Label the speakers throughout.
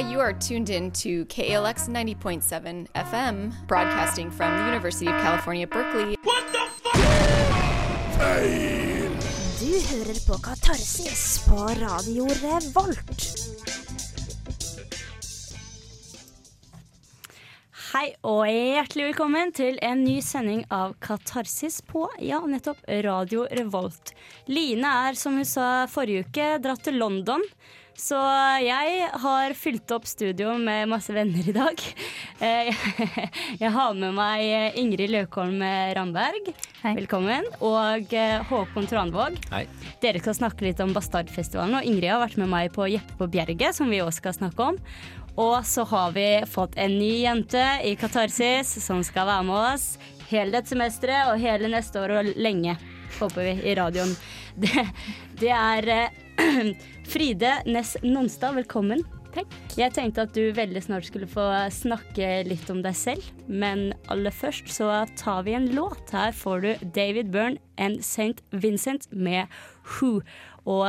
Speaker 1: Hi, you are tuned in to KALX 90.7 FM, broadcasting from the University of California, Berkeley.
Speaker 2: Du hører på Katarsis på Radio Revolt.
Speaker 3: Hei og hjertelig velkommen til en ny sending av Katarsis på ja, nettopp Radio Revolt. Line er, som hun sa forrige uke, dratt til London. Så jeg har fylt opp studio med masse venner i dag. Eh, Jeg har med meg Ingrid Løkholm Ramberg. Velkommen. Og eh, Håkon Tranvåg.
Speaker 4: Hei.
Speaker 3: Dere skal snakke litt om Bastardfestivalen. Og Ingrid har vært med meg på Jeppe på Bjerget, som vi også skal snakke om. Og så har vi fått en ny jente i Katarsis som skal være med oss hele dette semesteret og hele neste år og lenge, håper vi, i radioen. Det, det er eh, Fride Næss Nonstad, velkommen. Takk. Jeg tenkte at du veldig snart skulle få snakke litt om deg selv, men aller først så tar vi en låt. Her får du David Byrne and St. Vincent med Who. Og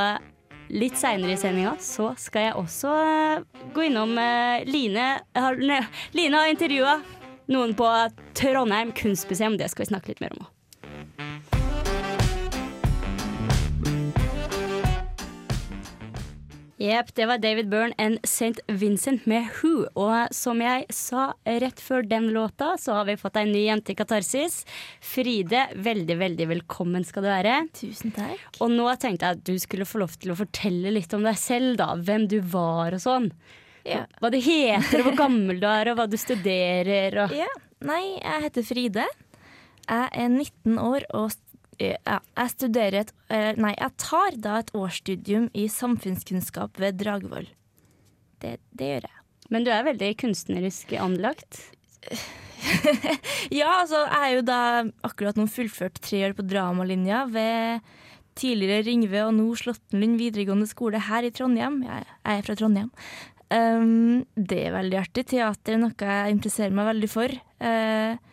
Speaker 3: litt seinere i sendinga så skal jeg også eh, gå innom eh, Line Line har intervjua noen på Trondheim kunstmuseum. Det skal vi snakke litt mer om òg. Jepp, det var David Byrne and St. Vincent med Who. Og som jeg sa rett før den låta, så har vi fått ei ny jente i Katarsis. Fride, veldig, veldig velkommen skal du være.
Speaker 2: Tusen takk.
Speaker 3: Og nå tenkte jeg at du skulle få lov til å fortelle litt om deg selv, da. Hvem du var og sånn.
Speaker 2: Ja.
Speaker 3: Hva du heter, og hvor gammel du er, og hva du studerer og
Speaker 2: Ja. Nei, jeg heter Fride. Jeg er 19 år og jeg studerer et eh, Nei, jeg tar da et årsstudium i samfunnskunnskap ved Dragvoll. Det, det gjør jeg.
Speaker 3: Men du er veldig kunstnerisk anlagt.
Speaker 2: Ja, altså, jeg er jo da akkurat nå fullført tre år på dramalinja ved tidligere Ringve og nå Slåttenlund videregående skole her i Trondheim. Jeg, er fra Trondheim. Um, det er veldig artig. Teater er noe jeg interesserer meg veldig for. Eh,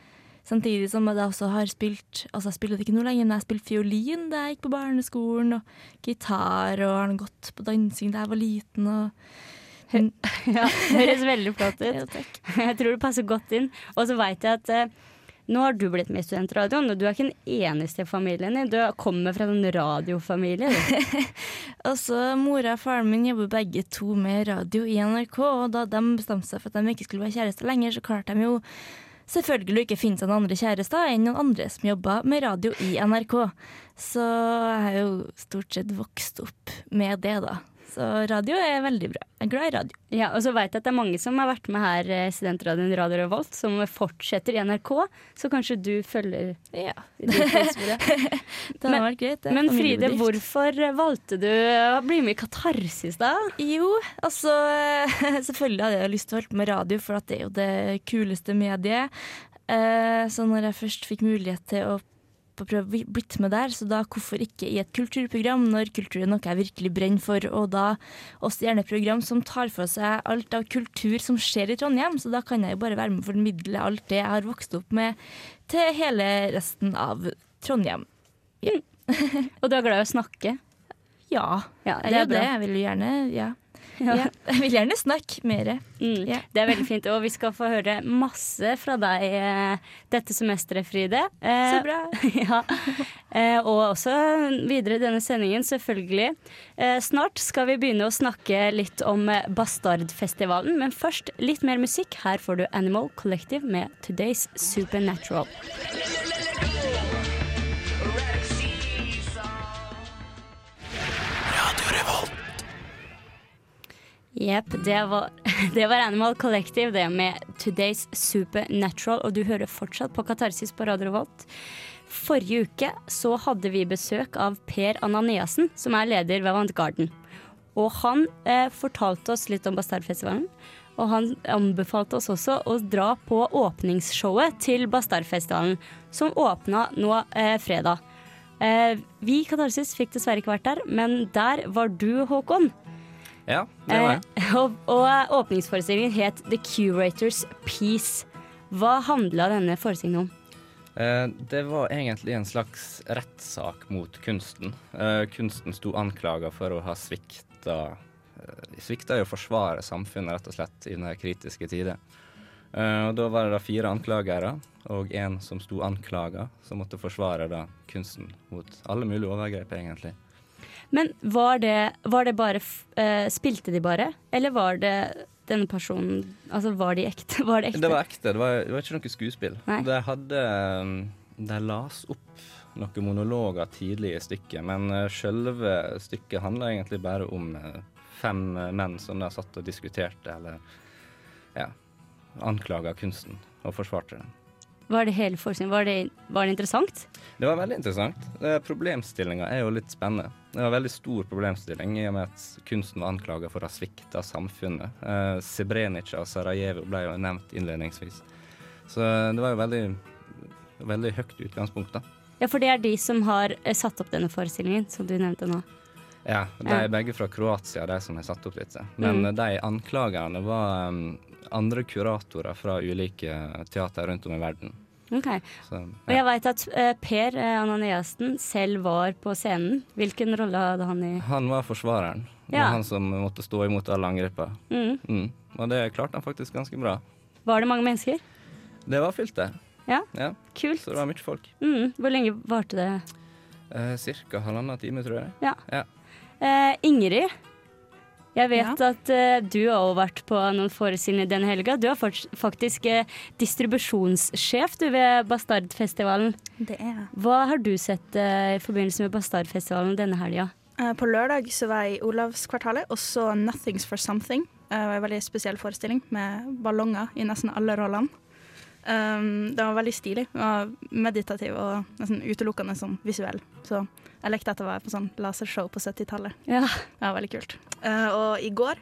Speaker 2: samtidig som jeg også har spilt Altså, jeg spiller det ikke noe lenger, men jeg spilte fiolin da jeg gikk på barneskolen, og gitar, og har gått på dansing da jeg var liten, og
Speaker 3: Ja, det høres veldig flott ut.
Speaker 2: Ja.
Speaker 3: Jeg tror det passer godt inn. Og så veit jeg at eh, nå har du blitt med i Studentradioen, og du er ikke den eneste i familien din. Du kommer fra en radiofamilie.
Speaker 2: altså, Mora og faren min jobber begge to med radio i NRK, og da de bestemte seg for at de ikke skulle være kjærester lenger, så klarte de jo selvfølgelig ikke finne en andre kjærester enn noen andre som jobber med radio i NRK. Så jeg har jo stort sett vokst opp med det, da. Så radio er veldig bra. Jeg er glad i radio.
Speaker 3: Ja, og så veit jeg at det er mange som har vært med her i Studentradioen Radio Revolt, som fortsetter i NRK, så kanskje du følger
Speaker 2: Ja, det har vært greit.
Speaker 3: Men Fride, hvorfor valgte du å bli med i Katarsis, da?
Speaker 2: Jo, altså Selvfølgelig hadde jeg lyst til å holde på med radio, for at det er jo det kuleste mediet. Eh, så når jeg først fikk mulighet til å få prøve å bli- blitt med der, så da hvorfor ikke i et kulturprogram, når kultur er noe jeg virkelig brenner for, og da også gjerne et program som tar for seg alt av kultur som skjer i Trondheim, så da kan jeg jo bare være med å formidle alt det jeg har vokst opp med, til hele resten av Trondheim.
Speaker 3: Og du er glad i å snakke?
Speaker 2: Ja,
Speaker 3: Ja,
Speaker 2: er jo det. Jeg vil jo gjerne, ja.
Speaker 3: Ja.
Speaker 2: Jeg vil gjerne snakke mer.
Speaker 3: Mm,
Speaker 2: Ja.
Speaker 3: Det er veldig fint, og vi skal få høre masse fra deg eh, dette semesteret, Fride. Eh,
Speaker 2: Så bra.
Speaker 3: ja. eh, og også videre i denne sendingen, selvfølgelig. Eh, snart skal vi begynne å snakke litt om Bastardfestivalen, men først litt mer musikk. Her får du Animal Collective med Today's Supernatural. Jepp, det, det var Animal Collective, det med Today's Supernatural. Og du hører fortsatt på Katarsis på Radio Volt. Forrige uke så hadde vi besøk av Per Ananiassen, som er leder ved Avant Garden. Og han eh, fortalte oss litt om Bastardfestivalen. Og han anbefalte oss også å dra på åpningsshowet til Bastardfestivalen, som åpna nå eh, fredag. Eh, vi i Katarsis fikk dessverre ikke vært der, men der var du, Håkon.
Speaker 4: Ja, det var jeg.
Speaker 3: Eh, og, og åpningsforestillingen het The Curators Peace. Hva handla denne forestillingen om?
Speaker 4: Eh, Det var egentlig en slags rettssak mot kunsten. Eh, Kunsten sto anklaga for å ha svikta eh, svikta i å forsvare samfunnet, rett og slett, i denne kritiske tider. Eh, og da var det da fire anklagere og en som sto anklaga, som måtte forsvare da kunsten mot alle mulige overgrep, egentlig.
Speaker 3: Men var det, var det bare eh, Spilte de bare, eller var det denne personen Altså, var de ekte? Var det ekte?
Speaker 4: Det var ekte, det var, det var ikke noe skuespill.
Speaker 3: Nei.
Speaker 4: De hadde um, De las opp noen monologer tidlig i stykket, men uh, selve stykket handla egentlig bare om uh, fem uh, menn som da satt og diskuterte, eller ja, anklaga kunsten og forsvarte den.
Speaker 3: Var det hele forestillingen? Var det, var det interessant?
Speaker 4: Det var veldig interessant. Uh, Problemstillinga er jo litt spennende. Det var en veldig stor problemstilling i og med at kunsten var anklaga for å ha svikta samfunnet. Eh, Srebrenica og Sarajevo ble jo nevnt innledningsvis. Så det var jo veldig, veldig høyt utgangspunkt, da.
Speaker 3: Ja, for det er de som har eh, satt opp denne forestillingen, som du nevnte nå.
Speaker 4: Ja, de er begge fra Kroatia, de som har satt opp dette. Men
Speaker 3: Mm.
Speaker 4: de anklagerne var um, andre kuratorer fra ulike teater rundt om i verden.
Speaker 3: Ok.
Speaker 4: Så,
Speaker 3: Og jeg veit at uh, Per eh, Ananiassen selv var på scenen. Hvilken rolle hadde han i
Speaker 4: Han var forsvareren. Det
Speaker 3: Ja.
Speaker 4: var han som måtte stå imot alle angriper.
Speaker 3: mm.
Speaker 4: Mm. Og det klarte han faktisk ganske bra.
Speaker 3: Var det mange mennesker?
Speaker 4: Det var fylt, det.
Speaker 3: Ja.
Speaker 4: Ja,
Speaker 3: Kult.
Speaker 4: så det var mye folk.
Speaker 3: Mm. Hvor lenge varte det?
Speaker 4: Eh, Cirka halvannen time, tror jeg.
Speaker 3: Ja.
Speaker 4: Ja.
Speaker 3: Eh, Ingrid, jeg vet at uh, du har også vært på noen forestillinger denne helga. Du er faktisk uh, distribusjonssjef du ved Bastardfestivalen.
Speaker 5: Det er jeg.
Speaker 3: Hva har du sett uh, i forbindelse med Bastardfestivalen denne helga?
Speaker 5: På lørdag så var jeg i Olavskvartalet og så 'Nothings for Something'. Det var en veldig spesiell forestilling med ballonger i nesten alle rollene. Um, det var veldig stilig. Det var meditativ og nesten utelukkende sånn visuell. Så jeg lekte at det var på sånn lasershow på 70-tallet.
Speaker 3: Ja.
Speaker 5: Det var veldig kult. Uh, og i går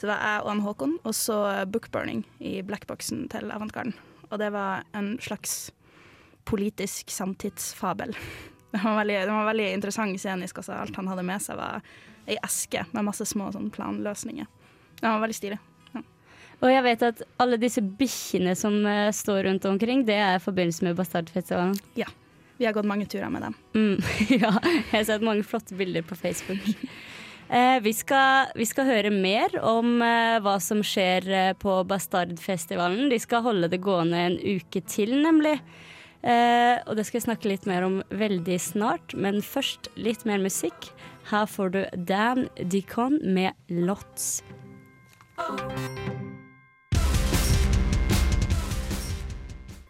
Speaker 5: så var jeg og han Håkon og så bookburning i blackboxen til Avantgarden. Og det var en slags politisk samtidsfabel. Det var veldig, det var veldig interessant scenisk. Altså, alt han hadde med seg, var ei eske med masse små sånn, planløsninger. Det var veldig stilig.
Speaker 3: Og jeg vet at alle disse bikkjene som uh, står rundt omkring, det er i forbindelse med Bastardfestivalen.
Speaker 5: Vi har gått mange turer med dem.
Speaker 3: Mm, ja, jeg har sett mange flotte bilder på Facebook. Eh, vi, skal, vi skal høre mer om eh, hva som skjer eh, på Bastardfestivalen. De skal holde det gående en uke til, nemlig. Eh, og det skal jeg snakke litt mer om veldig snart, men først litt mer musikk. Her får du Dan Dicon med 'Lots'.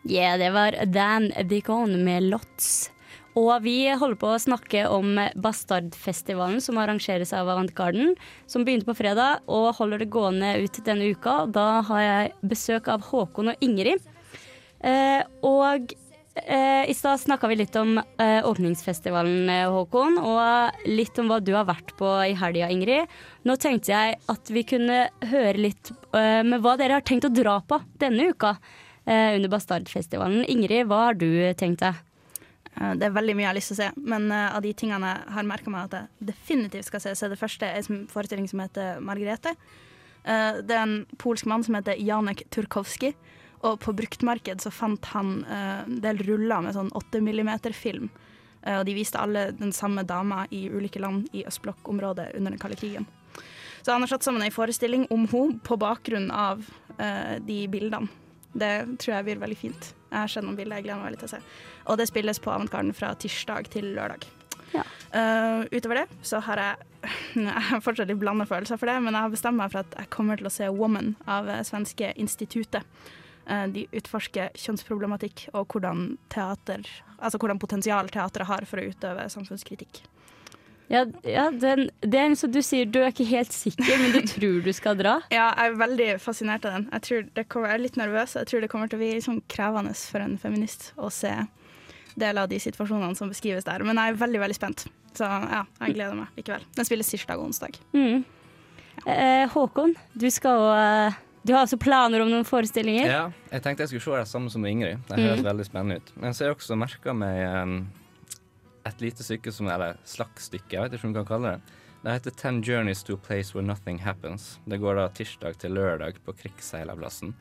Speaker 3: Yeah, det var Dan Dicon med 'Lots'. Og vi holder på å snakke om Bastardfestivalen som arrangeres av Avantgarden, som begynte på fredag og holder det gående ut denne uka. Da har jeg besøk av Håkon og Ingrid. Eh, og eh, i stad snakka vi litt om eh, åpningsfestivalen, eh, Håkon, og litt om hva du har vært på i helga, Ingrid. Nå tenkte jeg at vi kunne høre litt eh, med hva dere har tenkt å dra på denne uka under Bastardfestivalen. Ingrid, hva har du tenkt deg?
Speaker 5: Eh, Det er veldig mye jeg har lyst til å se, men eh, av de tingene jeg har merka meg at jeg definitivt skal se, så er det første en forestilling som heter Margrethe. Eh, Det er en polsk mann som heter Janek Turkowski, og på bruktmarked så fant han eh, en del ruller med sånn 8 mm-film. Og de viste alle den samme dama i ulike land i østblokkområdet under den kalde krigen. Så han har satt sammen ei forestilling om henne på bakgrunn av eh, de bildene. Det tror jeg blir veldig fint. Jeg har sett noen bilder, jeg gleder meg veldig til å se. Og det spilles på Avantgarden fra tirsdag til lørdag.
Speaker 3: Ja.
Speaker 5: Uh, utover det så har jeg Jeg har fortsatt litt blanda følelser for det, men jeg har bestemt meg for at jeg kommer til å se Woman av eh, svenske Institutet. Eh, de utforsker kjønnsproblematikk og hvordan teater Altså hvordan potensial teatret har for å utøve samfunnskritikk.
Speaker 3: Ja, ja den, det er så du sier du er ikke helt sikker, men du tror du skal dra.
Speaker 5: Ja, jeg er veldig fascinert av den. Jeg, det kommer, jeg er litt nervøs. Jeg tror det kommer til å bli sånn krevende for en feminist å se deler av de situasjonene som beskrives der. Men jeg er veldig, veldig spent. Så ja, jeg gleder meg likevel. Den spilles tirsdag og onsdag.
Speaker 3: Mm. Eh, Håkon, du skal jo eh, Du har altså planer om noen forestillinger?
Speaker 4: Ja, jeg tenkte jeg skulle se det samme som Ingrid. Det høres
Speaker 3: Mm.
Speaker 4: veldig spennende ut. Men så har jeg også merka meg et lite stykke som Eller slags stykke, jeg vet ikke om du kan kalle det. Det heter 'Ten Journeys to a Place Where Nothing Happens'. Det går da tirsdag til lørdag på Krigsseilerplassen.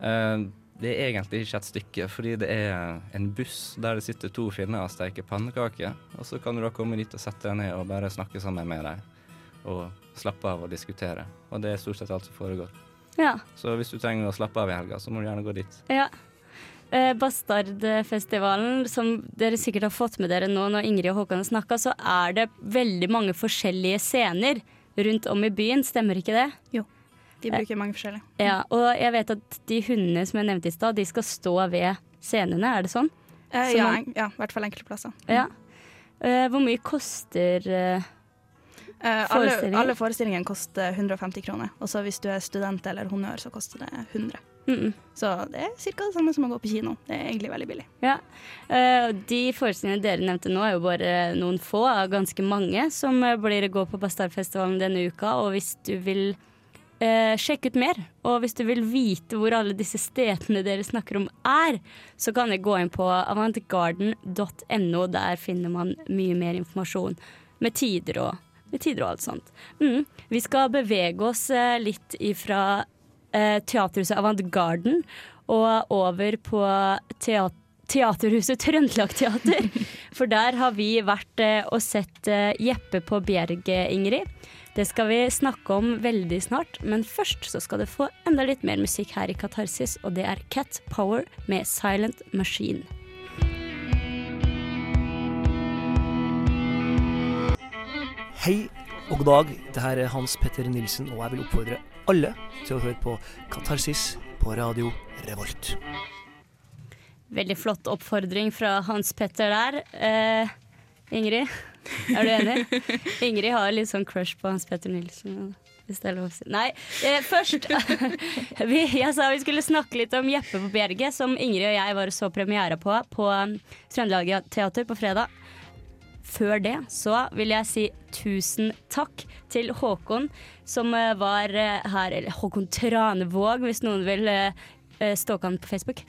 Speaker 4: Uh, det er egentlig ikke et stykke, fordi det er en buss der det sitter to finner og steker pannekaker. Og så kan du da komme dit og sette deg ned og bare snakke sammen med dem. og slappe av og diskutere. Og det er stort sett alt som foregår.
Speaker 3: Ja.
Speaker 4: Så hvis du trenger å slappe av i helga, så må du gjerne gå dit.
Speaker 3: ja. Eh, Bastardfestivalen, som dere sikkert har fått med dere nå når Ingrid og Håkon snakka, så er det veldig mange forskjellige scener rundt om i byen, stemmer ikke det? Jo.
Speaker 5: De bruker mange forskjellige.
Speaker 3: Ja, og jeg vet at de hundene som jeg nevnte i stad, de skal stå ved scenene, er det sånn?
Speaker 5: Eh, ja,
Speaker 3: man-
Speaker 5: ja, i hvert fall enkelte plasser.
Speaker 3: Ja. Eh, hvor mye koster eh,
Speaker 5: Eh, alle,
Speaker 3: Forestillinger?
Speaker 5: alle forestillingene koster 150 kroner. Og så hvis du er student eller honnør, så koster det 100.
Speaker 3: mm,
Speaker 5: Så det er ca. det samme som å gå på kino. Det er egentlig veldig billig.
Speaker 3: Ja. Eh, de forestillingene dere nevnte nå, er jo bare noen få av ganske mange som blir blir gå på Bastardfestivalen denne uka. Og hvis du vil eh, sjekke ut mer, og hvis du vil vite hvor alle disse stedene dere snakker om er, så kan dere gå inn på avantgarden.no. Der finner man mye mer informasjon med tider og, med tider og alt sånt. Mm. Vi skal bevege oss eh, litt ifra eh, teaterhuset Avantgarden og over på teater Teaterhuset Trøndelag Teater. For der har vi vært eh, og sett eh, Jeppe på Bjerget, Ingrid. Det skal vi snakke om veldig snart, men først så skal du få enda litt mer musikk her i Katarsis, og det er Cat Power med Silent Machine.
Speaker 6: Hei og god dag. Det her er Hans Petter Nilsen, og jeg vil oppfordre alle til å høre på Katarsis på radio Revolt.
Speaker 3: Veldig flott oppfordring fra Hans Petter der. Eh, Ingrid, er du enig? Ingrid har litt sånn crush på Hans Petter Nilsen. Hvis det er lov å si. Nei, eh, først vi, Jeg sa vi skulle snakke litt om Jeppe på Bjerget, som Ingrid og jeg var og så premiere på på um, Trøndelag Teater på fredag. Før det så vil jeg si tusen takk til Håkon, som eh, var eh, her Eller Håkon Tranevåg, hvis noen vil eh, eh, han på Facebook.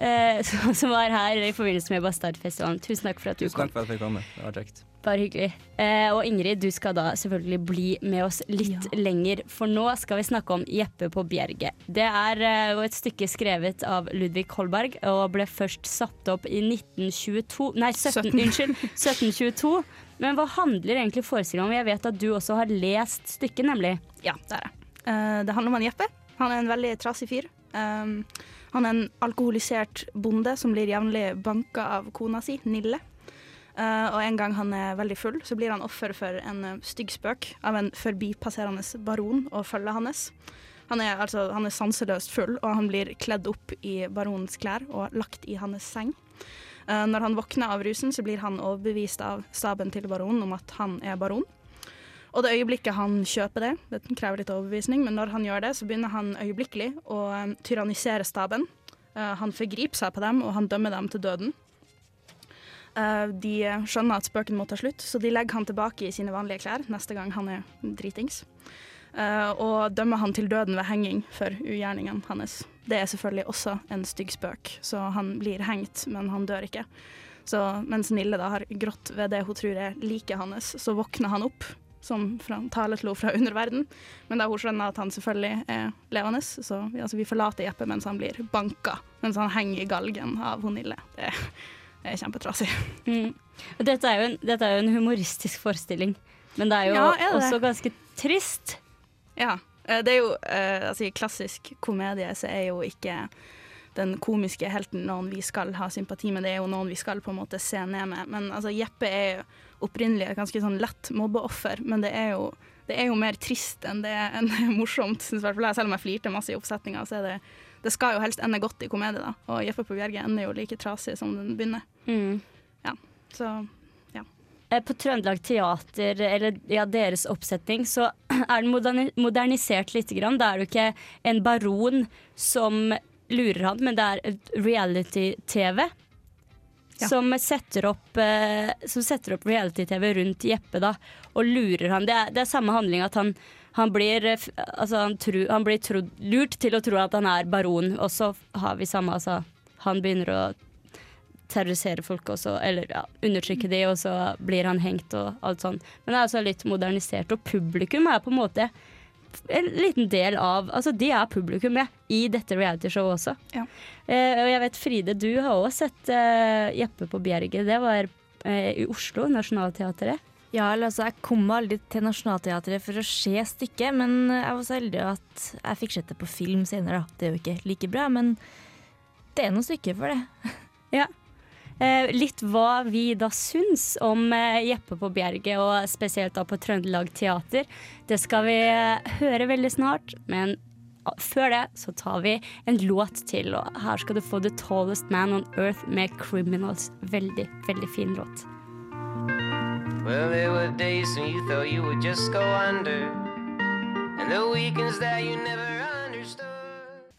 Speaker 3: Som, var her i forbindelse med Bastardfestivalen. Tusen takk for at du
Speaker 4: Tusen
Speaker 3: kom.
Speaker 4: takk for at jeg fikk komme. Det var kjekt.
Speaker 3: Bare hyggelig. Eh, og Ingrid, du skal da selvfølgelig bli med oss litt lenger, for nå skal vi snakke om Jeppe på Bjerget. Det er eh, et stykke skrevet av Ludvig Holberg og ble først satt opp i 1922 Nei, 17,
Speaker 5: 17.
Speaker 3: unnskyld. 1722. Men hva handler egentlig forestillingen om? Jeg vet at du også har lest stykket, nemlig.
Speaker 5: Ja, det er det. Eh, det handler om en Jeppe. Han er en veldig trasig fyr. Um, han er en alkoholisert bonde som blir jevnlig banka av kona si, Nille. Eh, og en gang han er veldig full, så blir han offer for en uh, stygg spøk av en forbipasserende baron og følget hans. Han er, altså, han er sanseløst full, og han blir kledd opp i baronens klær og lagt i hans seng. Uh, når han våkner av rusen, så blir han overbevist av staben til baronen om at han er baron. Og det øyeblikket han kjøper det, det krever litt overbevisning, men når han gjør det, så begynner han øyeblikkelig å tyrannisere staben. Han forgriper seg på dem, og han dømmer dem til døden. Eh, de skjønner at spøken må ta slutt, så de legger han tilbake i sine vanlige klær neste gang han er dritings. Eh, og dømmer han til døden ved henging for ugjerningene hans. Det er selvfølgelig også en stygg spøk, så han blir hengt, men han dør ikke. Så mens Nille da har grått ved det hun tror er liket hans, så våkner han opp som fra taletlo fra underverden. Men da hun skjønner at han selvfølgelig er levende, så vi, altså, vi forlater Jeppe mens han blir banka, mens han henger i galgen av hun Nille. Det, det er kjempetrasig.
Speaker 3: Mm. Dette er, en, dette er jo en humoristisk forestilling, men det er jo
Speaker 5: Ja, er det
Speaker 3: også ganske trist.
Speaker 5: Ja. eh, Det er jo eh, altså, I klassisk komedie så er jo ikke den komiske helten noen vi skal ha sympati med, det er jo noen vi skal på en måte se ned med. Men altså, Jeppe er jo opprinnelig et ganske sånn lett mobbeoffer, men det er jo, det er jo mer trist enn det enn det er morsomt, synes i hvert fall jeg. Selv om jeg flirte masse i oppsetninga, så er det det skal jo helst ende godt i komedie, da. Og Jeppe på Bjerge' ender jo like trasig som den begynner.
Speaker 3: Mm.
Speaker 5: Så
Speaker 3: ja. På Trøndelag Teater, eller ja, deres oppsetning, så er den modernisert litt. Grann. Da er det jo ikke en baron som lurer han, men det er reality-TV.
Speaker 5: Ja.
Speaker 3: Som setter opp, eh, opp reality-TV rundt Jeppe da, og lurer han. Det er, det er samme handling at han, han blir, eh, altså han, tru, han blir trodd- lurt til å tro at han er baron, og så har vi samme altså, Han begynner å terrorisere folk også, eller ja, undertrykke de, og så blir han hengt og alt sånn. Men det er altså litt modernisert, og publikum er på en måte en liten del av Altså, de er publikum, ja, i dette realityshowet også.
Speaker 5: Ja.
Speaker 3: Eh, og jeg vet, Fride, du har også sett eh, Jeppe på Bjerget. Det var eh, i Oslo, Nationaltheatret.
Speaker 2: Ja, altså, Jeg kom aldri til Nationaltheatret for å se stykket, men jeg var så heldig at jeg fikk sett det på film senere. da. Det er jo ikke like bra, men det er noe stykke for det.
Speaker 3: Ja. Eh, litt hva vi da syns om eh, Jeppe på Bjerget, og spesielt da på Trøndelag Teater. Det skal vi eh, høre veldig snart, men ah, før det så tar vi en låt til. Og her skal du få The Tallest Man on Earth med Criminals. Veldig, veldig fin låt.
Speaker 7: Well, there were days when you thought you would just go under, and the weekends that you never understood.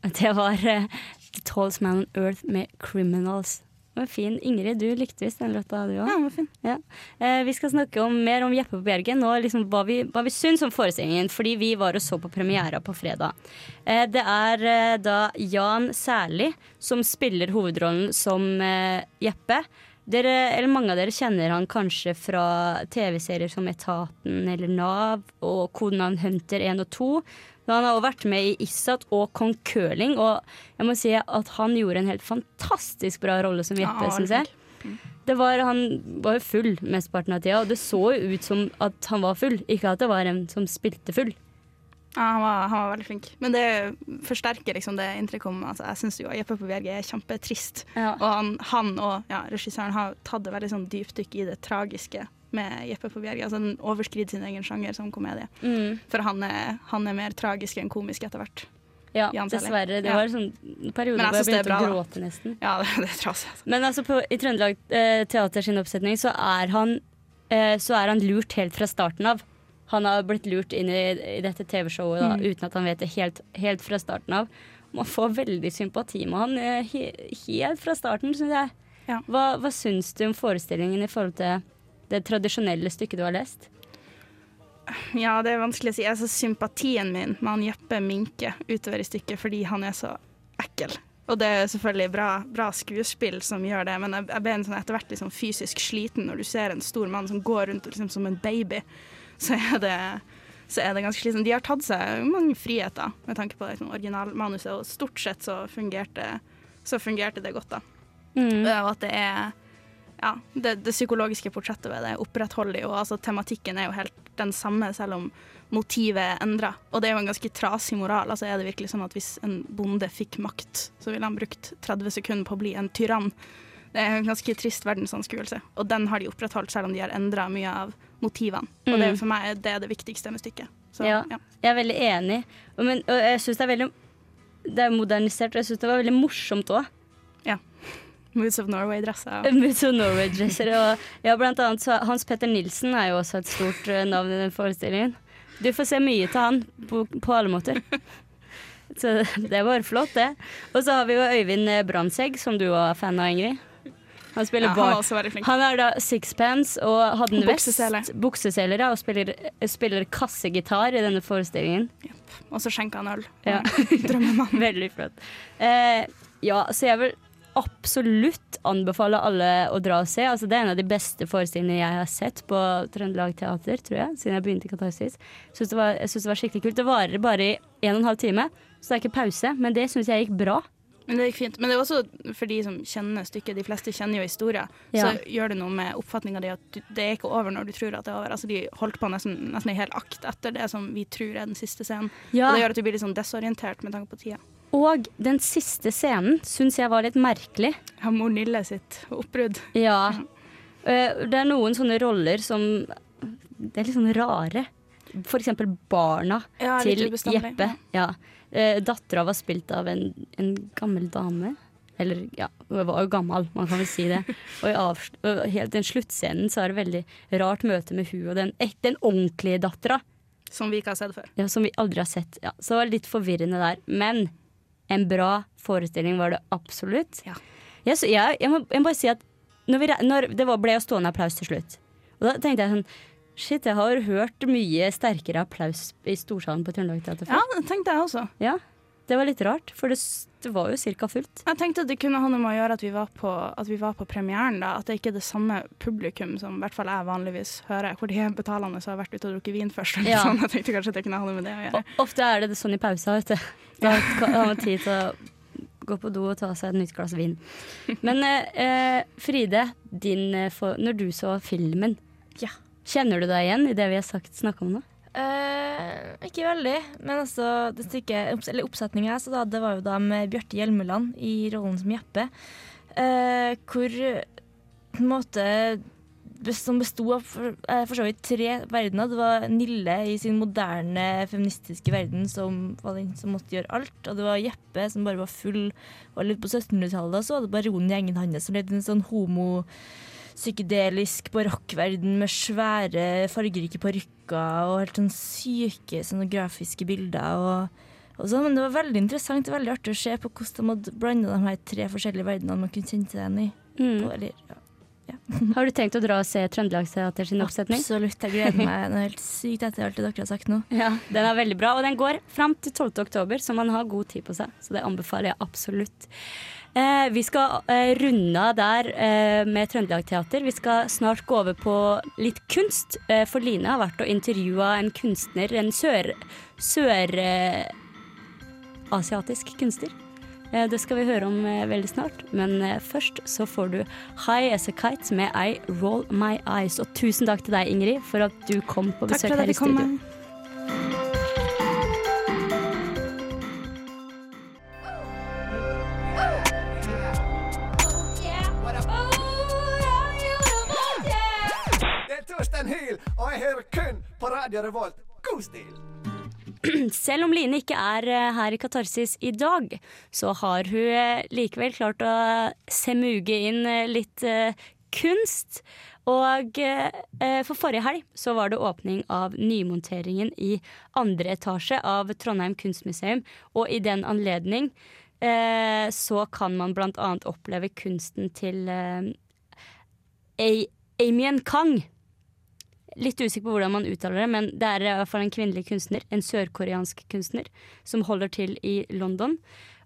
Speaker 3: Det var uh, The Tallest Man on Earth med Criminals. Det var fin. Ingrid, du likte visst den låta, du òg?
Speaker 5: Ja, den var fin.
Speaker 3: Ja. Eh, vi skal snakke om mer om Jeppe på Bjerget nå, liksom hva vi, hva vi syns om forestillingen. Fordi vi var og så på premiera på fredag. Eh, det er eh, da Jan Særlig som spiller hovedrollen som eh, Jeppe. Dere, eller mange av dere kjenner han kanskje fra TV-serier som Etaten eller Nav og Kodenavn Hunter 1 og 2. Men han har også vært med i Issat og Kong Curling, og jeg må si at han gjorde en helt fantastisk bra rolle som Jeppe,
Speaker 5: Ja,
Speaker 3: syns jeg. Det var, han var jo full mesteparten av tida, og det så jo ut som at han var full, ikke at det var en som spilte full.
Speaker 5: Ja, han var, han var veldig flink. Men det forsterker liksom det inntrykket om altså, Jeg syns jo Jeppe på VG er kjempetrist.
Speaker 3: Ja.
Speaker 5: Og han, han og ja, regissøren har tatt et veldig sånn dypdykk i det tragiske med Jeppe på Bjerge. Altså Den overskrider sin egen sjanger som komedie.
Speaker 3: Mm.
Speaker 5: For han er, han er mer tragisk enn komisk etter hvert.
Speaker 3: Ja, dessverre. Det var en sånn periode hvor jeg begynte å
Speaker 5: bra, da.
Speaker 3: gråte nesten.
Speaker 5: Ja, det, det er trasig. Altså.
Speaker 3: Men altså på, i Trøndelag eh, Teater sin oppsetning så er han eh, Så er han lurt helt fra starten av. Han har blitt lurt inn i, i dette TV-showet da,
Speaker 5: Mm.
Speaker 3: uten at han vet det helt, helt fra starten av. Man får veldig sympati med han eh, he, helt fra starten, syns jeg.
Speaker 5: Ja.
Speaker 3: Hva, hva syns du om forestillingen i forhold til det tradisjonelle stykket du har lest?
Speaker 5: Ja, det er vanskelig å si. Altså, sympatien min med han Jeppe Minke utover i stykket fordi han er så ekkel. Og det er selvfølgelig bra, bra skuespill som gjør det, men jeg, jeg ble sånn etter hvert liksom fysisk sliten når du ser en stor mann som går rundt liksom, som en baby. Så er det, så er det ganske slitsomt. De har tatt seg mange friheter med tanke på liksom, originalmanuset, og stort sett så fungerte, så fungerte det godt, da.
Speaker 3: Mm.
Speaker 5: Og at det er ja, det, det psykologiske portrettet ved det opprettholder jo altså Tematikken er jo helt den samme, selv om motivet er endra. Og det er jo en ganske trasig moral. Altså Er det virkelig sånn at hvis en bonde fikk makt, så ville han brukt 30 sekunder på å bli en tyrann? Det er en ganske trist verdensanskuelse, og den har de opprettholdt selv om de har endra mye av motivene. Og det er
Speaker 3: Mm.
Speaker 5: for meg det er det viktigste med stykket. Så,
Speaker 3: Ja.
Speaker 5: ja.
Speaker 3: Jeg er veldig enig. Og, men, og jeg syns det er veldig Det er modernisert, og jeg syns det var veldig morsomt òg.
Speaker 5: Moods of Norway-dresser.
Speaker 3: Moods of Norway-dresser. Og ja, blant annet så Hans Petter Nilsen er jo også et stort eh, navn i den forestillingen. Du får se mye til han på, på alle måter. Så det var flott, det. Og så har vi jo Øyvind Brandtzæg, som du var fan av, Ingrid. Han spiller
Speaker 5: Ja, han
Speaker 3: bar.
Speaker 5: også.
Speaker 3: Han er da sixpence og hadde en vest.
Speaker 5: bukseseler.
Speaker 3: Og spiller, spiller kassegitar i denne forestillingen.
Speaker 5: Og så skjenker han øl.
Speaker 3: Ja.
Speaker 5: Drømmemann.
Speaker 3: Veldig flott. Eh, ja, så jeg vil absolutt anbefale alle å dra og se. Altså, det er en av de beste forestillingene jeg har sett på Trøndelag Teater, tror jeg, siden jeg begynte i Katarsis. Synes det var, jeg syns det var skikkelig kult. Det varer bare i en og en halv time, så det er ikke pause. Men det syns jeg gikk bra.
Speaker 5: Men det gikk fint. Men det er også for de som kjenner stykket. De fleste kjenner jo historien,
Speaker 3: Ja.
Speaker 5: Så gjør det noe med oppfatninga di at det er ikke over når du tror at det er over. Altså, de holdt på nesten, nesten en hel akt etter det som vi tror er den siste scenen.
Speaker 3: Ja.
Speaker 5: Og det gjør at du blir litt sånn desorientert med tanke på tida.
Speaker 3: Og den siste scenen syns jeg var litt merkelig.
Speaker 5: Ja, mor Nille sitt oppbrudd.
Speaker 3: Ja. Eh, Det er noen sånne roller som Det er litt sånn rare. For eksempel barna
Speaker 5: Ja,
Speaker 3: til. Jeppe. Ja. Eh, Dattera var spilt av en, en gammel dame. Eller ja, hun var jo gammel, man kan vel si det. Og i helt den sluttscenen så er det veldig rart møte med hun og den, den ordentlige dattera.
Speaker 5: Som vi ikke har sett før.
Speaker 3: Ja, som vi aldri har sett. Ja, så det var litt forvirrende der. Men en bra forestilling var det absolutt.
Speaker 5: Ja.
Speaker 3: Så, jeg, jeg, må, jeg må bare si at når vi, når det var, ble jo stående applaus til slutt. Og da tenkte jeg sånn Shit, jeg har hørt mye sterkere applaus i Storsalen på Trøndelag Teater
Speaker 5: Ja, det tenkte jeg også.
Speaker 3: Ja. Det var litt rart, for det, det var jo cirka fullt.
Speaker 5: Jeg tenkte at det kunne ha noe med å gjøre at vi var på, at vi var på premieren. da At det ikke er det samme publikum som i hvert fall jeg vanligvis hører. Hvor de er betalende og har vært ute og drukket vin først.
Speaker 3: Ja.
Speaker 5: Sånn. Jeg tenkte kanskje at det kunne ha noe med det å gjøre.
Speaker 3: Ofte er det sånn i pausa, vet du. Da har man tid til å gå på do og ta seg et nytt glass vin. Men eh, eh, Fride, din, eh, for, når du så filmen,
Speaker 5: Ja.
Speaker 3: Kjenner du deg igjen i det vi har sagt snakka om nå?
Speaker 2: Uh, ikke veldig, men altså det stykket, eller oppsetninga jeg så da, det var jo da med Bjarte Hjelmeland i rollen som Jeppe. Uh, hvor på en måte som besto av for, eh, for så vidt tre verdener. Det var Nille i sin moderne feministiske verden som var den som måtte gjøre alt. Og det var Jeppe som bare var full, var litt på 1700-tallet. Og så var det baronen i gjengen hans som levde en sånn homo psykedelisk barokkverden med svære, fargerike parykker og helt sånn syke scenografiske bilder. og, sånn. Men det var veldig interessant og veldig artig å se på hvordan de hadde blanda de her tre forskjellige verdenene man kunne kjenne seg igjen i.
Speaker 3: Mm.
Speaker 2: På, eller, ja.
Speaker 3: Har du tenkt å dra og se Trøndelagsteater sin oppsetning?
Speaker 2: Absolutt, jeg gleder meg. den er helt sykt etter alt det dere har sagt nå.
Speaker 3: Ja, Den er veldig bra, og den går fram til 12. oktober, så man har god tid på seg. Så det anbefaler jeg absolutt. Eh, vi skal eh, runde av der eh, med Trøndelag Teater. Vi skal snart gå over på litt kunst. Eh, for Line har vært og intervjua en kunstner, en sør... eh, asiatisk kunstner. Eh, det skal vi høre om veldig snart, men først så får du High As A Kite med I Roll My Eyes. Og tusen takk til deg, Ingrid, for at du kom på besøk her i studio.
Speaker 5: komme.
Speaker 8: På valgt. God stil!
Speaker 3: Selv om Line ikke er eh, her i Katarsis i dag, så har hun eh, likevel klart å semuge inn eh, litt kunst. Og for forrige helg så var det åpning av nymonteringen i andre etasje av Trondheim kunstmuseum, og i den anledning så kan man blant annet oppleve kunsten til Amien Kang. Litt usikker på hvordan man uttaler det, men det er i hvert fall en kvinnelig kunstner, en sørkoreansk kunstner, som holder til i London.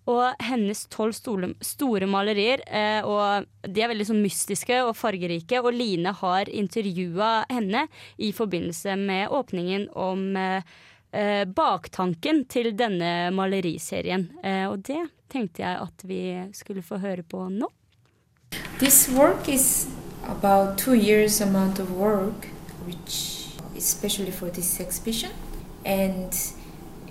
Speaker 3: Og hennes tolv store, malerier, eh, og de er veldig sånn mystiske og fargerike. Og Line har intervjua henne i forbindelse med åpningen om eh, eh, baktanken til denne maleriserien. Og det tenkte jeg at vi skulle få høre på nå.
Speaker 9: This work is about two years amount which especially for this exhibition, and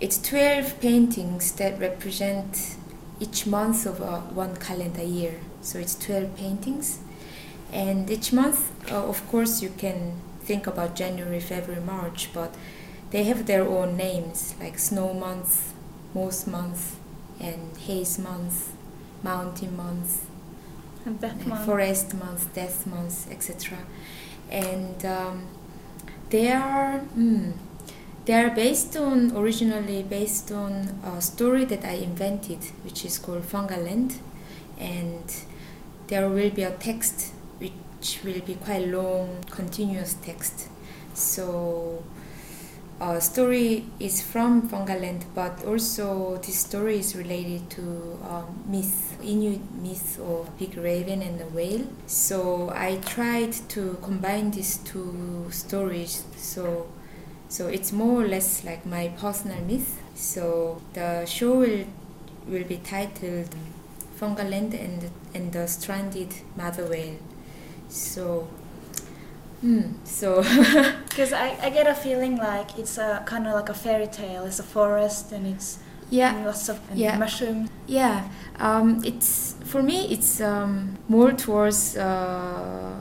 Speaker 9: it's 12 paintings that represent each month of uh, one calendar year. So it's 12 paintings, and each month, uh, of course, you can think about January, February, March, but they have their own names like snow month, moss month, and haze month, mountain month, forest month, death month, etc. And um, they are mm, they are based on originally based on a story that I invented, which is called Fungaland, and there will be a text which will be quite long, continuous text. So uh, story is from Fungaland, but also this story is related to um, myth, Inuit myth of big raven and the whale. So I tried to combine these two stories. So, so it's more or less like my personal myth. So the show will will be titled Fungaland and and the stranded mother whale. So. Hmm, so
Speaker 10: Because I, I get a feeling like it's a kind of like a fairy tale. It's a forest and it's
Speaker 9: yeah
Speaker 10: and lots of and
Speaker 9: Yeah.
Speaker 10: mushrooms.
Speaker 9: Yeah, um, it's for me. It's um, more towards uh,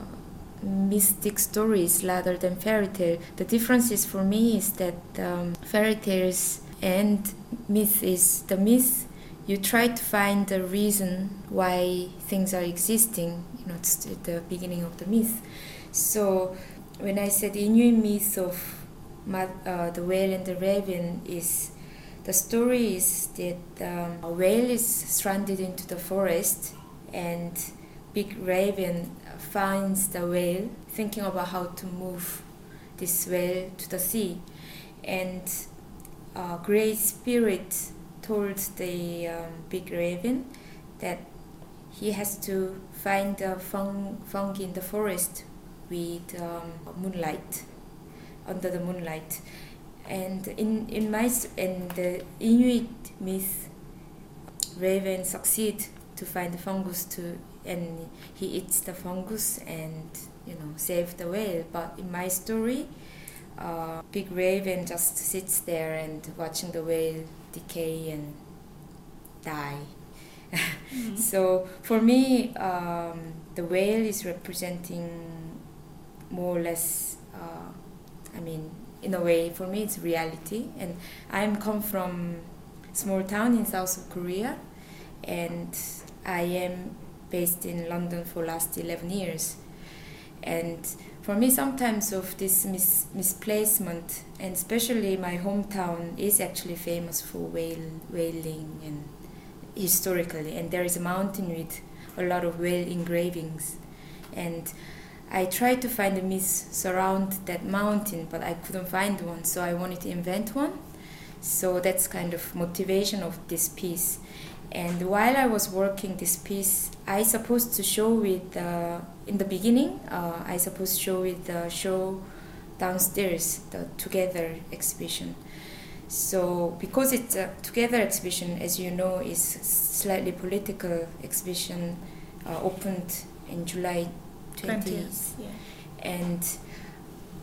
Speaker 9: mystic stories rather than fairy tale. The difference is for me is that um, fairy tales and myth is the myth. You try to find the reason why things are existing. You know, it's the beginning of the myth. So when I said Inuit myth of uh, the whale and the raven is the story is that um, a whale is stranded into the forest and big raven finds the whale thinking about how to move this whale to the sea and a great spirit told the um, big raven that he has to find the fung- fungi in the forest with um, moonlight under the moonlight and in in my in the Inuit myth, raven succeed to find the fungus to and he eats the fungus and you know save the whale. But in my story, uh, big raven just sits there and watching the whale decay and die. So for me, um, the whale is representing more or less. Uh, I mean, in a way, for me, it's reality. And I'm come from small town in south of Korea, and I am based in London for last 11 years. And for me, sometimes of this mis- misplacement, and especially my hometown is actually famous for whale whaling and historically, and there is a mountain with a lot of whale engravings, and I tried to find a myth surround that mountain, but I couldn't find one, so I wanted to invent one. So that's kind of motivation of this piece. And while I was working this piece, I supposed to show with uh, in the beginning. Uh, I supposed to show with the show downstairs, the Together exhibition. So because it's a Together exhibition, as you know, is slightly political exhibition, uh, opened in July 20th.
Speaker 10: 20th, yeah.
Speaker 9: And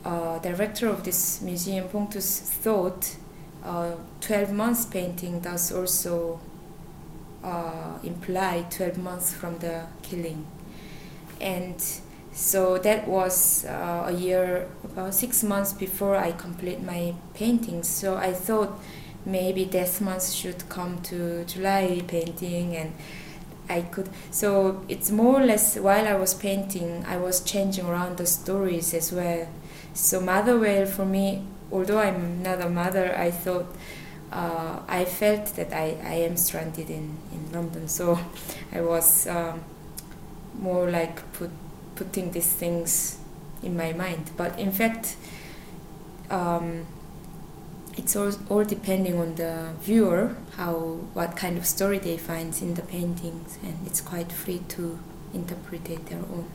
Speaker 9: uh, director of this museum, Punctus, thought uh, 12 months painting does also uh, imply 12 months from the killing. And so that was uh, a year, about six months before I complete my painting So I thought maybe death month should come to July painting and I could. So it's more or less while I was painting, I was changing around the stories as well. So Mother Whale for me, although I'm not a mother, I thought uh, I felt that I, I am stranded in, in London. So I was um, more like put, putting these things in my mind. But in fact, um, it's all, all depending on the viewer how what kind of story they find in the paintings and it's quite free to interpret it their own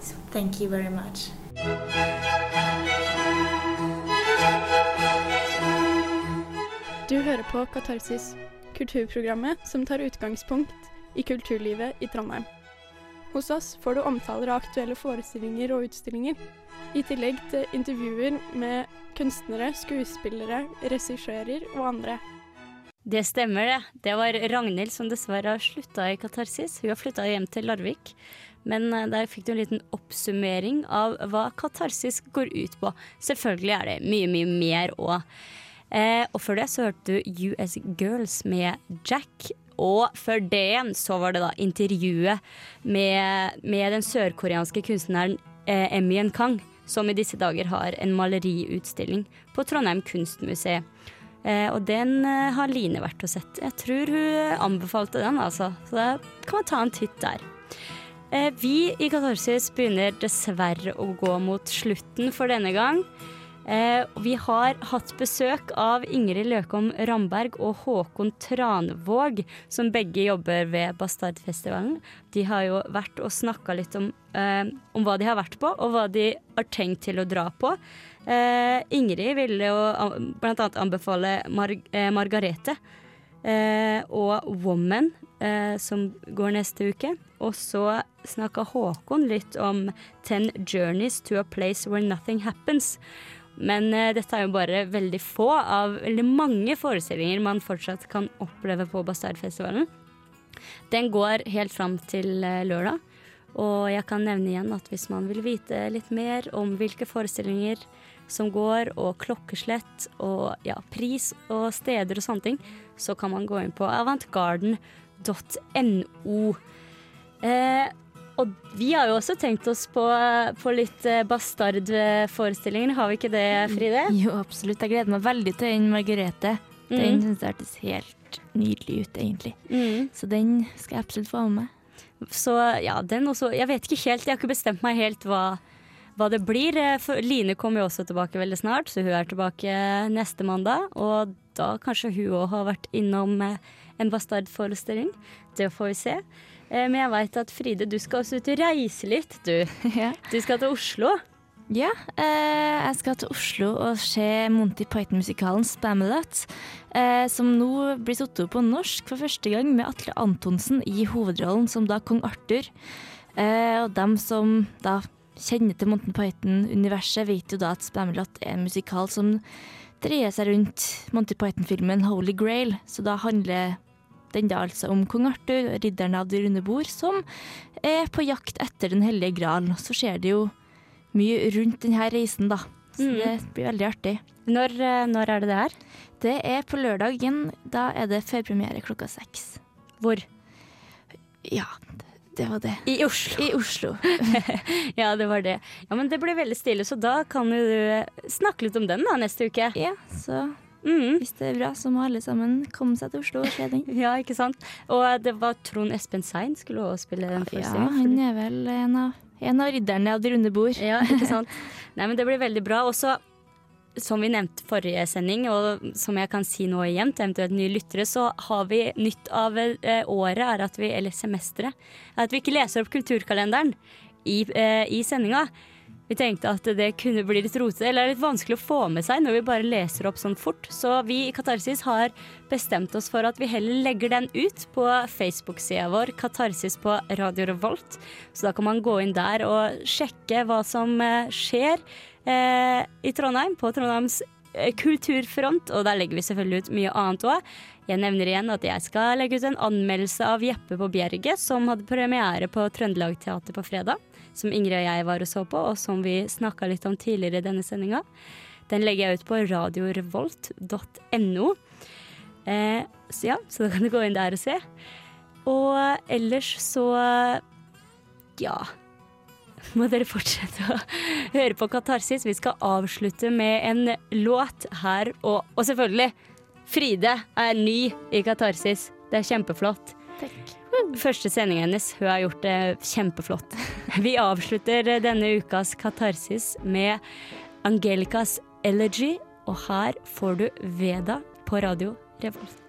Speaker 9: So
Speaker 10: Thank you very much.
Speaker 11: Du hører på Katarsis, kulturprogrammet som tar utgangspunkt i kulturlivet i Trondheim. Hos oss får du omtaler av aktuelle forestillinger og utstillinger, i tillegg til intervjuer med kunstnere, skuespillere, regissører og andre.
Speaker 3: Det stemmer, det. Det var Ragnhild som dessverre har slutta i Katarsis. Hun har flytta hjem til Larvik. Men eh, der fikk du en liten oppsummering av hva Katarsis går ut på. Selvfølgelig er det mye, mye mer òg. Eh, og før det så hørte du US Girls med Jack. Og før det så var det da intervjuet med, med den sørkoreanske kunstneren eh, Emien Kang, som i disse dager har en maleriutstilling på Trondheim kunstmuseum. Eh, og den eh, har Line vært og sett. Jeg tror hun anbefalte den, altså. Så da kan man ta en titt der. Eh, vi i Katarsis begynner dessverre å gå mot slutten for denne gang. Eh, vi har hatt besøk av Ingrid Løkom Ramberg og Håkon Tranvåg, som begge jobber ved Bastardfestivalen. De har jo vært og snakka litt om, eh, om hva de har vært på, og hva de har tenkt til å dra på. Eh, Ingrid ville jo bl.a. blant annet anbefale Mar eh, Margarete eh, og Woman, eh, som går neste uke. Og så snakka Håkon litt om Ten Journeys to a Place Where Nothing Happens. Men eh, dette er jo bare veldig få av veldig mange forestillinger man fortsatt kan oppleve på Bastardfestivalen. Den går helt fram til eh, lørdag. Og jeg kan nevne igjen at hvis man vil vite litt mer om hvilke forestillinger som går, og klokkeslett og ja, pris og steder og sånne ting, så kan man gå inn på avantgarden.no. Eh, og vi har jo også tenkt oss på, på litt bastardforestillinger. Har vi ikke det, Fride?
Speaker 2: Jo, absolutt. Jeg gleder meg veldig til den Margrethe. Den
Speaker 3: mm.
Speaker 2: syns jeg hørtes helt nydelig ut, egentlig.
Speaker 3: Mm.
Speaker 2: Så den skal jeg absolutt få med meg.
Speaker 3: Så ja, den også Jeg vet ikke helt, jeg har ikke bestemt meg helt hva, hva det blir. Eh, For Line kommer jo også tilbake veldig snart, så hun er tilbake neste mandag. Og da kanskje hun òg har vært innom eh, en Bastard-forestilling. Det får vi se. Eh, Men jeg veit at Fride, du skal også ut og reise litt, du. Du skal til Oslo.
Speaker 2: Ja, eh, jeg skal til Oslo og se Monty Python-musikalen Spamalot, eh, som nå blir satt opp på norsk for første gang med Atle Antonsen i hovedrollen som da kong Arthur. Eh, og dem som da kjenner til Monty Python-universet, vet jo da at Spamalot er en musikal som dreier seg rundt Monty Python-filmen Holy Grail, så da handler den da altså om kong Arthur, ridderen av det runde bord, som er på jakt etter Den hellige gral. Så skjer det jo mye rundt denne reisen, da. Så
Speaker 3: Mm.
Speaker 2: det blir veldig artig.
Speaker 3: Når, eh, når er det det her?
Speaker 2: Det er på lørdagen. Da er det førpremiere klokka seks.
Speaker 3: Hvor?
Speaker 2: Ja, det var det.
Speaker 3: I Oslo.
Speaker 2: I Oslo.
Speaker 3: ja, det var det. Ja, men det blir veldig stille, så da kan jo du snakke litt om den da neste uke.
Speaker 2: Ja, så
Speaker 3: Mm.
Speaker 2: hvis det er bra, så må alle sammen komme seg til Oslo og se den.
Speaker 3: Ja, ikke sant? Og det var Trond Espen Sein skulle også spille den
Speaker 2: Ja, han er vel en av, en av ridderne av det runde bord.
Speaker 3: Ja, ikke sant? Nei, men det blir veldig bra. Også som vi nevnte forrige sending, og som jeg kan si nå igjen til eventuelt nye lyttere, så har vi nytt av eh, året er at vi, eller semesteret, at vi ikke leser opp kulturkalenderen i, eh, i sendinga. Vi tenkte at det kunne bli litt rotete, eller litt vanskelig å få med seg når vi bare leser opp sånn fort. Så vi i Katarsis har bestemt oss for at vi heller legger den ut på Facebook-sida vår, Katarsis på Radio Revolt. Så da kan man gå inn der og sjekke hva som eh, skjer eh, i Trondheim, på Trondheims eh, kulturfront. Og der legger vi selvfølgelig ut mye annet òg. Jeg nevner igjen at jeg skal legge ut en anmeldelse av Jeppe på Bjerget, som hadde premiere på Trøndelag Teater på fredag. Som Ingrid og jeg var og så på, og som vi snakka litt om tidligere i denne sendinga. Den legger jeg ut på radiorevolt.no. Eh, så ja, så da kan du gå inn der og se. Og ellers så ja. Må dere fortsette å høre på Katarsis. Vi skal avslutte med en låt her, og, og selvfølgelig Fride er ny i Katarsis. Det er kjempeflott. Første sendinga hennes, hun har gjort det kjempeflott. Vi avslutter denne ukas Katarsis med Angelicas Elegy, og her får du Veda på radio Revolt.